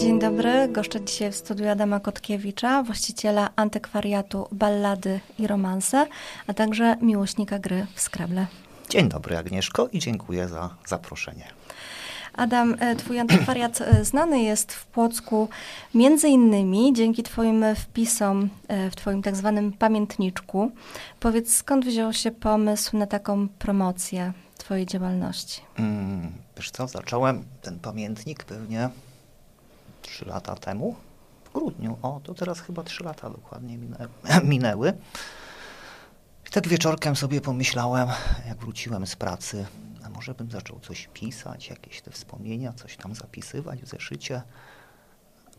Dzień dobry, goszczę dzisiaj w studiu Adama Kotkiewicza, właściciela antykwariatu Ballady i Romanse, a także miłośnika gry w Scrabble. Dzień dobry Agnieszko i dziękuję za zaproszenie. Adam, e, twój antykwariat e, znany jest w Płocku między innymi dzięki twoim wpisom e, w twoim tak zwanym pamiętniczku. Powiedz, skąd wziął się pomysł na taką promocję twojej działalności? Mm, wiesz co, zacząłem ten pamiętnik pewnie trzy lata temu, w grudniu. O, to teraz chyba trzy lata dokładnie minę, minęły. I tak wieczorkiem sobie pomyślałem, jak wróciłem z pracy, a może bym zaczął coś pisać, jakieś te wspomnienia, coś tam zapisywać w zeszycie.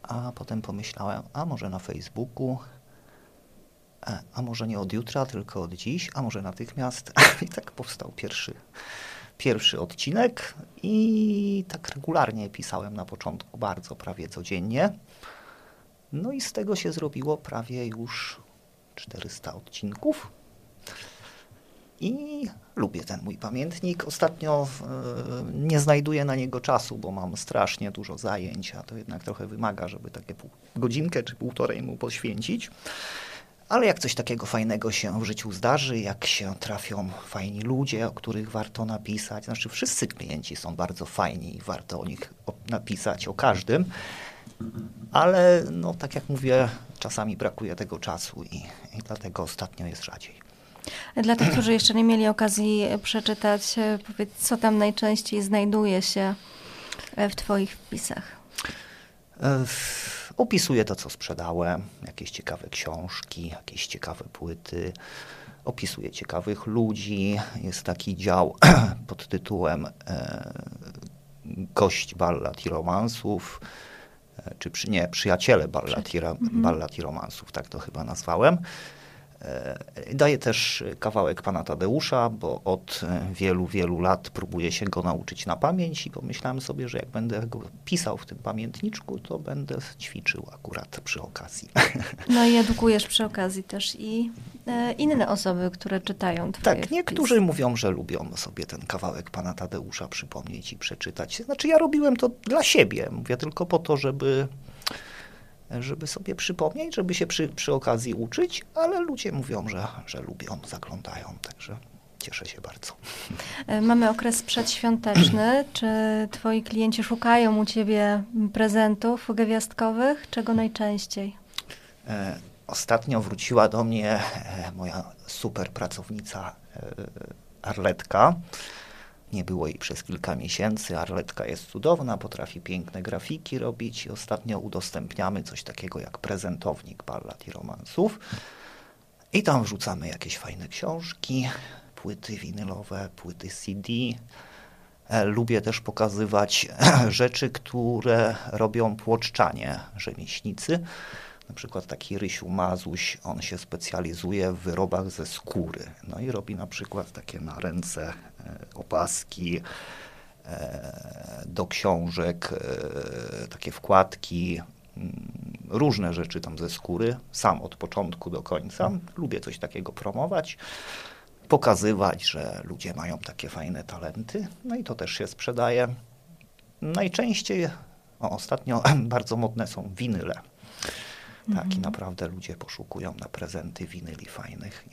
A potem pomyślałem, a może na Facebooku, e, a może nie od jutra, tylko od dziś, a może natychmiast. I tak powstał pierwszy, pierwszy odcinek i tak regularnie pisałem na początku, bardzo prawie codziennie. No i z tego się zrobiło prawie już 400 odcinków. I lubię ten mój pamiętnik. Ostatnio e, nie znajduję na niego czasu, bo mam strasznie dużo zajęć, a to jednak trochę wymaga, żeby takie pół, godzinkę czy półtorej mu poświęcić. Ale jak coś takiego fajnego się w życiu zdarzy, jak się trafią fajni ludzie, o których warto napisać, znaczy wszyscy klienci są bardzo fajni i warto o nich napisać, o każdym, ale no tak jak mówię, czasami brakuje tego czasu i, i dlatego ostatnio jest rzadziej. Dla tych, którzy jeszcze nie mieli okazji przeczytać, e, powiedz, co tam najczęściej znajduje się e, w Twoich wpisach? E, opisuję to, co sprzedałem, jakieś ciekawe książki, jakieś ciekawe płyty. Opisuję ciekawych ludzi. Jest taki dział pod tytułem e, Gość ballad i romansów, e, czy przy, nie, Przyjaciele ballad i, mhm. ballad i romansów, tak to chyba nazwałem. E, daję też kawałek pana Tadeusza, bo od wielu, wielu lat próbuję się go nauczyć na pamięć i pomyślałem sobie, że jak będę go pisał w tym pamiętniczku, to będę ćwiczył akurat przy okazji. No i edukujesz przy okazji też i e, inne osoby, które czytają twoje Tak, niektórzy wpisy. mówią, że lubią sobie ten kawałek pana Tadeusza przypomnieć i przeczytać. Znaczy ja robiłem to dla siebie, mówię tylko po to, żeby żeby sobie przypomnieć, żeby się przy, przy okazji uczyć, ale ludzie mówią, że, że lubią, zaglądają, także cieszę się bardzo. E, mamy okres przedświąteczny. Czy twoi klienci szukają u ciebie prezentów gwiazdkowych? Czego najczęściej? E, ostatnio wróciła do mnie e, moja super pracownica Arletka. Nie było jej przez kilka miesięcy. Arletka jest cudowna, potrafi piękne grafiki robić i ostatnio udostępniamy coś takiego jak prezentownik ballad i romansów. I tam wrzucamy jakieś fajne książki, płyty winylowe, płyty CD. E, lubię też pokazywać rzeczy, które robią płoczczanie rzemieślnicy. Na przykład taki Rysiu Mazuś, on się specjalizuje w wyrobach ze skóry. No i robi na przykład takie na ręce e, opaski e, do książek, e, takie wkładki, mm, różne rzeczy tam ze skóry, sam od początku do końca. Lubię coś takiego promować, pokazywać, że ludzie mają takie fajne talenty, no i to też się sprzedaje. Najczęściej, o, ostatnio bardzo modne są winyle. Tak, i mhm. naprawdę ludzie poszukują na prezenty winyli fajnych.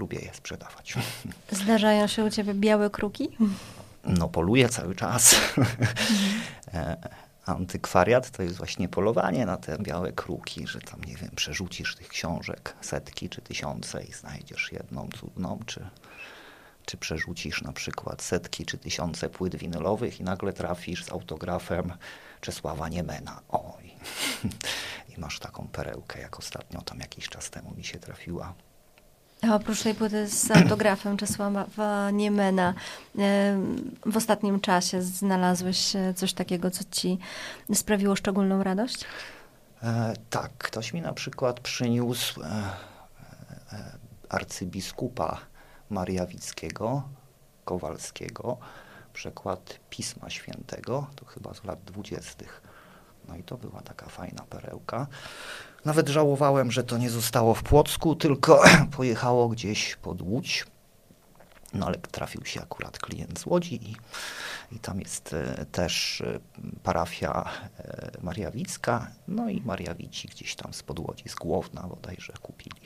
Lubię je sprzedawać. Zdarzają się u ciebie białe kruki? No, poluję cały czas. Mhm. Antykwariat to jest właśnie polowanie na te białe kruki, że tam, nie wiem, przerzucisz tych książek setki czy tysiące i znajdziesz jedną cudną, czy, czy przerzucisz na przykład setki czy tysiące płyt winylowych i nagle trafisz z autografem Czesława Niemena. Oj. I masz taką perełkę, jak ostatnio tam jakiś czas temu mi się trafiła. Oprócz tej płyty z autografem Czesława Niemena, w ostatnim czasie znalazłeś e, coś takiego, co ci sprawiło szczególną radość? E, tak, ktoś mi na przykład przyniósł e, e, arcybiskupa Mariawickiego, Kowalskiego, przekład Pisma Świętego, to chyba z lat dwudziestych. No i to była taka fajna perełka. Nawet żałowałem, że to nie zostało w Płocku, tylko pojechało gdzieś pod Łódź. No ale trafił się akurat klient z Łodzi i, i tam jest też parafia Mariawicka, no i Mariawici gdzieś tam z Podłodzi, z Głowna bodajże kupili.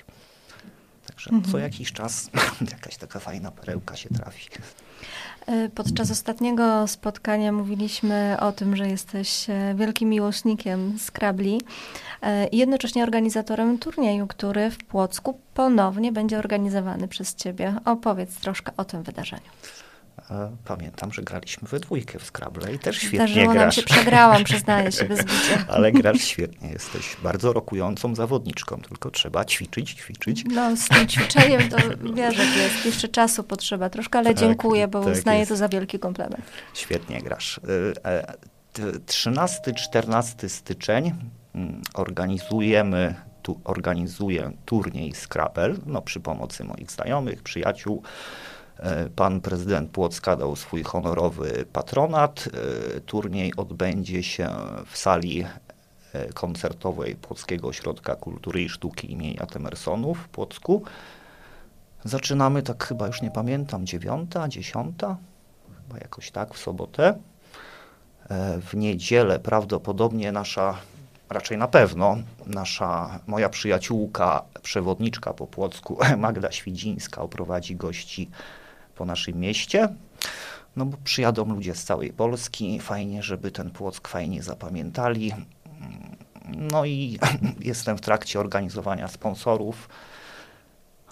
Także mhm. co jakiś czas jakaś taka fajna perełka się trafi. E, podczas ostatniego spotkania mówiliśmy o tym, że jesteś e, wielkim miłośnikiem Scrabli e, i jednocześnie organizatorem turnieju, który w Płocku ponownie będzie organizowany przez Ciebie. Opowiedz troszkę o tym wydarzeniu. Pamiętam, że graliśmy we dwójkę w Scrabble i też świetnie Zdarzyło grasz. nam się, przegrałam, przyznaję się bez bicia. Ale grasz świetnie, jesteś bardzo rokującą zawodniczką, tylko trzeba ćwiczyć, ćwiczyć. No z tym ćwiczeniem to wiesz, jak jest, jeszcze czasu potrzeba troszkę, ale tak, dziękuję, bo tak uznaję jest. to za wielki komplement. Świetnie grasz. 13-14 e, styczeń mm, organizujemy tu organizuję turniej Scrabble, no przy pomocy moich znajomych, przyjaciół, E, pan prezydent Płocka dał swój honorowy patronat. E, turniej odbędzie się w sali e, koncertowej Płockiego Ośrodka Kultury i Sztuki imienia Temersonów w Płocku. Zaczynamy tak chyba już nie pamiętam, dziewiąta, dziesiąta, chyba jakoś tak w sobotę. W niedzielę prawdopodobnie nasza, raczej na pewno, nasza, moja przyjaciółka, przewodniczka po Płocku, Magda Świdzińska, oprowadzi gości po naszym mieście. No bo przyjadą ludzie z całej Polski, fajnie, żeby ten Płock fajnie zapamiętali. No i jestem w trakcie organizowania sponsorów,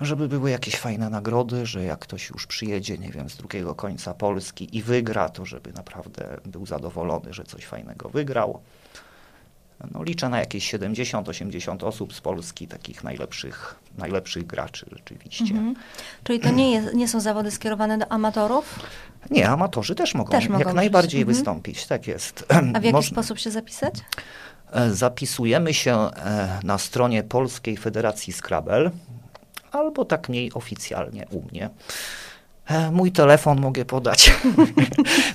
żeby były jakieś fajne nagrody, że jak ktoś już przyjedzie, nie wiem, z drugiego końca Polski i wygra, to żeby naprawdę był zadowolony, że coś fajnego wygrał. No, liczę na jakieś 70-80 osób z Polski, takich najlepszych, najlepszych graczy rzeczywiście. Mhm. Czyli to nie, jest, nie są zawody skierowane do amatorów? Nie, amatorzy też mogą też jak najbardziej mhm. wystąpić, tak jest. A w jaki sposób się zapisać? E, zapisujemy się e, na stronie Polskiej Federacji Scrabble, albo tak mniej oficjalnie u mnie. E, mój telefon mogę podać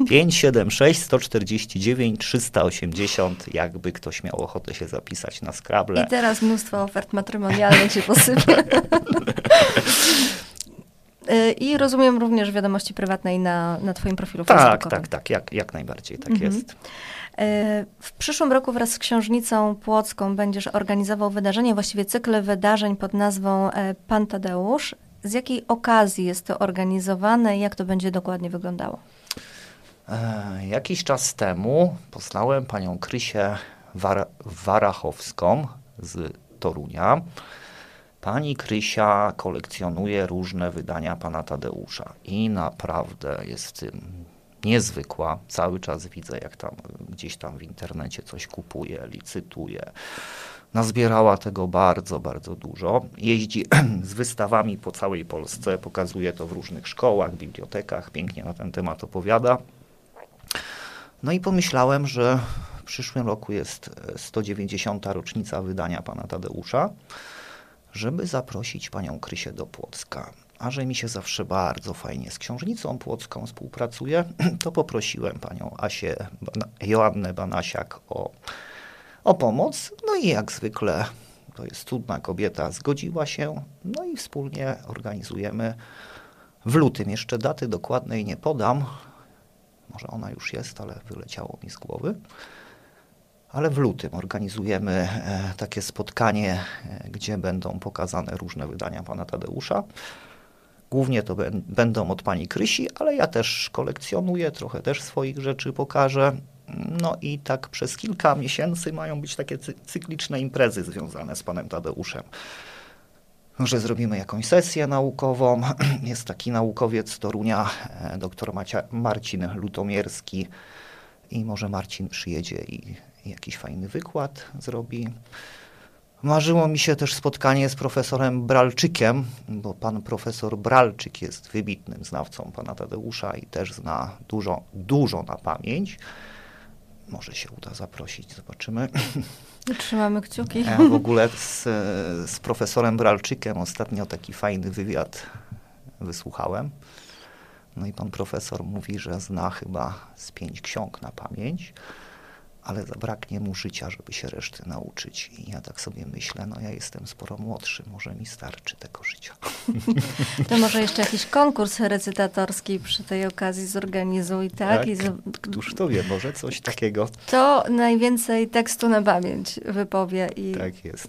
576 149 380, jakby ktoś miał ochotę się zapisać na Scrabble. I teraz mnóstwo ofert matrymonialnych się posypie. E, I rozumiem również wiadomości prywatnej na, na Twoim profilu tak, facebookowym. Tak, tak, jak, jak najbardziej, tak mhm. jest. E, w przyszłym roku wraz z Książnicą Płocką będziesz organizował wydarzenie, właściwie cykl wydarzeń pod nazwą Pan Tadeusz. Z jakiej okazji jest to organizowane i jak to będzie dokładnie wyglądało? E, jakiś czas temu poznałem panią Krysię War Warachowską z Torunia. Pani Krysia kolekcjonuje różne wydania pana Tadeusza i naprawdę jest w tym niezwykła. Cały czas widzę, jak tam gdzieś tam w internecie coś kupuje, licytuje nazbierała tego bardzo, bardzo dużo. Jeździ z wystawami po całej Polsce, pokazuje to w różnych szkołach, bibliotekach, pięknie na ten temat opowiada. No i pomyślałem, że w przyszłym roku jest 190. rocznica wydania pana Tadeusza, żeby zaprosić panią Krysię do Płocka. A że mi się zawsze bardzo fajnie z książnicą płocką współpracuje, to poprosiłem panią Asię, Joannę Banasiak o o pomoc. No i jak zwykle, to jest cudna kobieta, zgodziła się. No i wspólnie organizujemy w lutym. Jeszcze daty dokładnej nie podam. Może ona już jest, ale wyleciało mi z głowy. Ale w lutym organizujemy e, takie spotkanie, e, gdzie będą pokazane różne wydania pana Tadeusza. Głównie to będą od pani Krysi, ale ja też kolekcjonuję, trochę też swoich rzeczy pokażę. No i tak przez kilka miesięcy mają być takie cykliczne imprezy związane z panem Tadeuszem. Że zrobimy jakąś sesję naukową. Jest taki naukowiec Torunia, e, dr Macia Marcin Lutomierski i może Marcin przyjedzie i jakiś fajny wykład zrobi. Marzyło mi się też spotkanie z profesorem Bralczykiem, bo pan profesor Bralczyk jest wybitnym znawcą pana Tadeusza i też zna dużo, dużo na pamięć. Może się uda zaprosić, zobaczymy. Trzymamy kciuki. Ja w ogóle z, z profesorem Bralczykiem ostatnio taki fajny wywiad wysłuchałem. No i pan profesor mówi, że zna chyba z pięć ksiąg na pamięć, ale zabraknie mu życia, żeby się reszty nauczyć. I ja tak sobie myślę, no ja jestem sporo młodszy, może mi starczy tego życia. To może jeszcze jakiś konkurs recytatorski przy tej okazji zorganizuj, tak? tak? I z... Któż to wie, może coś takiego. To najwięcej tekstu na pamięć wypowie. I tak jest.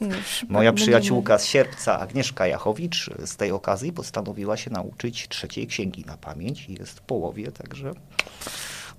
Moja przyjaciółka z Sierpca, Agnieszka Jachowicz, z tej okazji postanowiła się nauczyć trzeciej księgi na pamięć i jest w połowie, także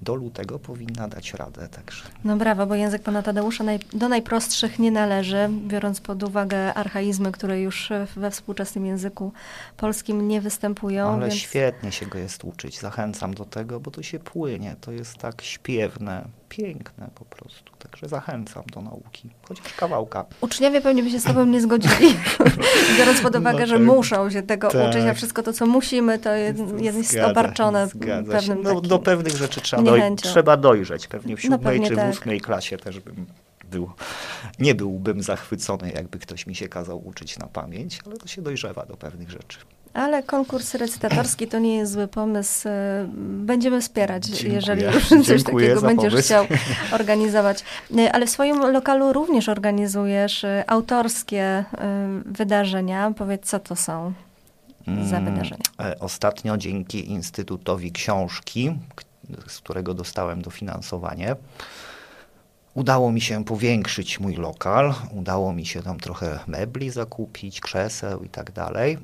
do lutego powinna dać radę. Także. No brawo, bo język pana Tadeusza naj, do najprostszych nie należy, biorąc pod uwagę archaizmy, które już we współczesnym języku polskim nie występują. Ale więc... świetnie się go jest uczyć. Zachęcam do tego, bo to się płynie. To jest tak śpiewne, piękne po prostu. Także zachęcam do nauki, chociaż kawałka. Uczniowie pewnie by się z tobą nie zgodzili, biorąc pod uwagę, no że tak. muszą się tego tak. uczyć, a wszystko to, co musimy, to jest, jest zgadza, obarczone zgadza pewnym no, Do pewnych rzeczy trzeba, doj trzeba dojrzeć. Pewnie w no siódmej no, czy w tak. ósmej klasie też bym był, nie byłbym zachwycony, jakby ktoś mi się kazał uczyć na pamięć, ale to się dojrzewa do pewnych rzeczy. Ale konkurs recytatorski to nie jest zły pomysł. Będziemy wspierać, Dziękuję. jeżeli coś takiego będziesz pomysł. chciał organizować. Ale w swoim lokalu również organizujesz e, autorskie e, wydarzenia. Powiedz, co to są za mm, wydarzenia? E, ostatnio dzięki Instytutowi Książki, z którego dostałem dofinansowanie, Udało mi się powiększyć mój lokal, udało mi się tam trochę mebli zakupić, krzeseł i tak dalej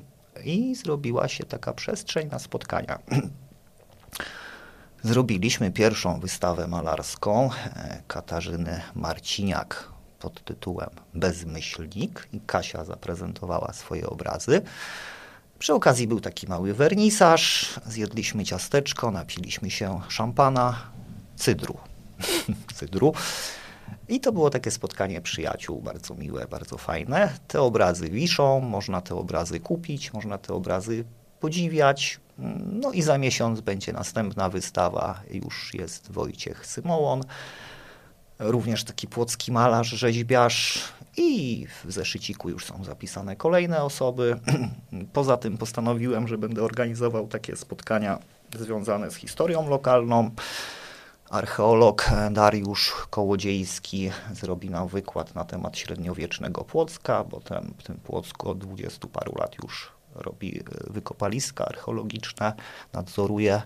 i zrobiła się taka przestrzeń na spotkania. Zrobiliśmy pierwszą wystawę malarską e, Katarzyny Marciniak pod tytułem Bezmyślnik i Kasia zaprezentowała swoje obrazy. Przy okazji był taki mały wernisaż, zjedliśmy ciasteczko, napiliśmy się szampana, cydru. cydru. I to było takie spotkanie przyjaciół, bardzo miłe, bardzo fajne. Te obrazy wiszą, można te obrazy kupić, można te obrazy podziwiać. No i za miesiąc będzie następna wystawa, już jest Wojciech Symołon, również taki płocki malarz, rzeźbiarz i w zeszyciku już są zapisane kolejne osoby. Poza tym postanowiłem, że będę organizował takie spotkania związane z historią lokalną. Archeolog Dariusz Kołodziejski zrobi nam wykład na temat średniowiecznego Płocka, bo ten, w od dwudziestu paru lat już robi e, wykopaliska archeologiczne, nadzoruje.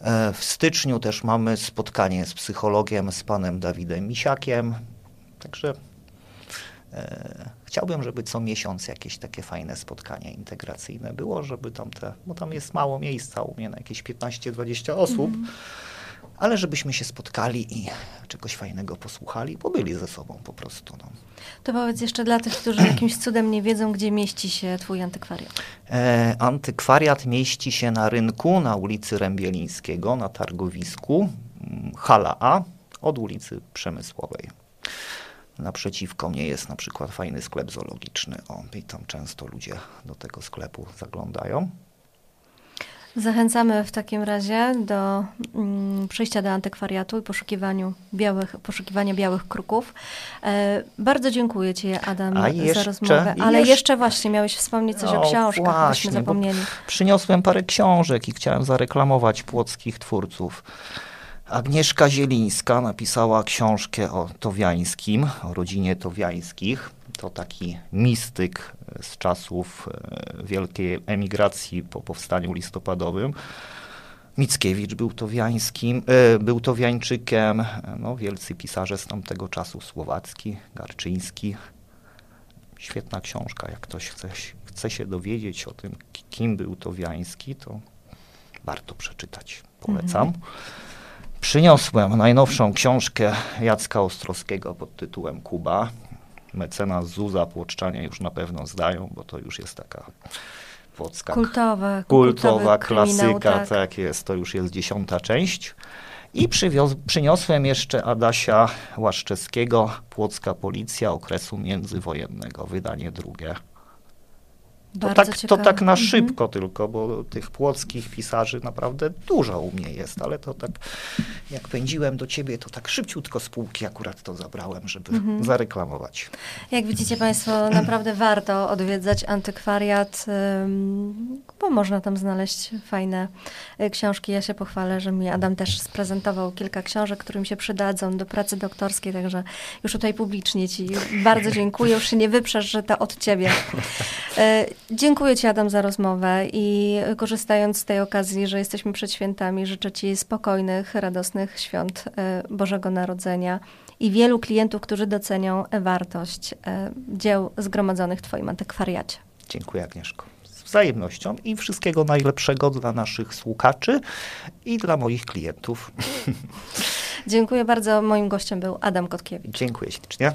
E, w styczniu też mamy spotkanie z psychologiem, z panem Dawidem Misiakiem. Także e, chciałbym, żeby co miesiąc jakieś takie fajne spotkanie integracyjne było, żeby tam te, bo tam jest mało miejsca u mnie na jakieś 15-20 osób. Mm ale żebyśmy się spotkali i czegoś fajnego posłuchali, bo byli ze sobą po prostu. No. To powiedz jeszcze dla tych, którzy jakimś cudem nie wiedzą, gdzie mieści się twój antykwariat. E, antykwariat mieści się na rynku na ulicy Rębielińskiego, na targowisku, mm, hala A, od ulicy Przemysłowej. Naprzeciwko mnie jest na przykład fajny sklep zoologiczny. O, i tam często ludzie do tego sklepu zaglądają. Zachęcamy w takim razie do mm, przyjścia do antykwariatu i poszukiwaniu białych, poszukiwania białych kruków. E, bardzo dziękuję Ci, Adam, jeszcze, za rozmowę. Ale jeszcze, jeszcze, właśnie miałeś wspomnieć coś no, o książkach, właśnie, zapomnieli. Przyniosłem parę książek i chciałem zareklamować płockich twórców. Agnieszka Zielińska napisała książkę o Towiańskim, o rodzinie Towiańskich. To taki mistyk z czasów e, wielkiej emigracji po powstaniu listopadowym. Mickiewicz był towiańskim, e, był towiańczykiem, no, wielcy pisarze z tamtego czasu, Słowacki, Garczyński. Świetna książka, jak ktoś chce, chce się dowiedzieć o tym, kim był Towiański, to warto przeczytać. Polecam. Mhm. Przyniosłem najnowszą książkę Jacka Ostrowskiego pod tytułem Kuba mecenas Zuza Płoczczanie już na pewno zdają, bo to już jest taka wocka kultowa, kultowa klasyka, tak. tak jest, to już jest dziesiąta część. I przywiózł, przyniosłem jeszcze Adasia Łaszczewskiego, Płocka Policja okresu międzywojennego, wydanie drugie. To tak, to tak na Mhm. szybko tylko, bo tych płockich pisarzy naprawdę dużo u mnie jest, ale to tak jak pędziłem do ciebie, to tak szybciutko z półki akurat to zabrałem, żeby Mhm. zareklamować. Jak widzicie Państwo, naprawdę warto odwiedzać antykwariat, bo można tam znaleźć fajne y, książki. Ja się pochwalę, że mi Adam też sprezentował kilka książek, którym się przydadzą do pracy doktorskiej, także już tutaj publicznie Ci bardzo dziękuję. Już się nie wyprzesz, że to od Ciebie. Dziękuję Ci Adam za rozmowę i korzystając z tej okazji, że jesteśmy przed świętami, życzę Ci spokojnych, radosnych świąt y, Bożego Narodzenia i wielu klientów, którzy docenią wartość e, dzieł zgromadzonych w Twoim antykwariacie. Dziękuję Agnieszko. Z wzajemnością i wszystkiego najlepszego dla naszych słuchaczy i dla moich klientów. Dziękuję bardzo. Moim gościem był Adam Kotkiewicz. Dziękuję ślicznie.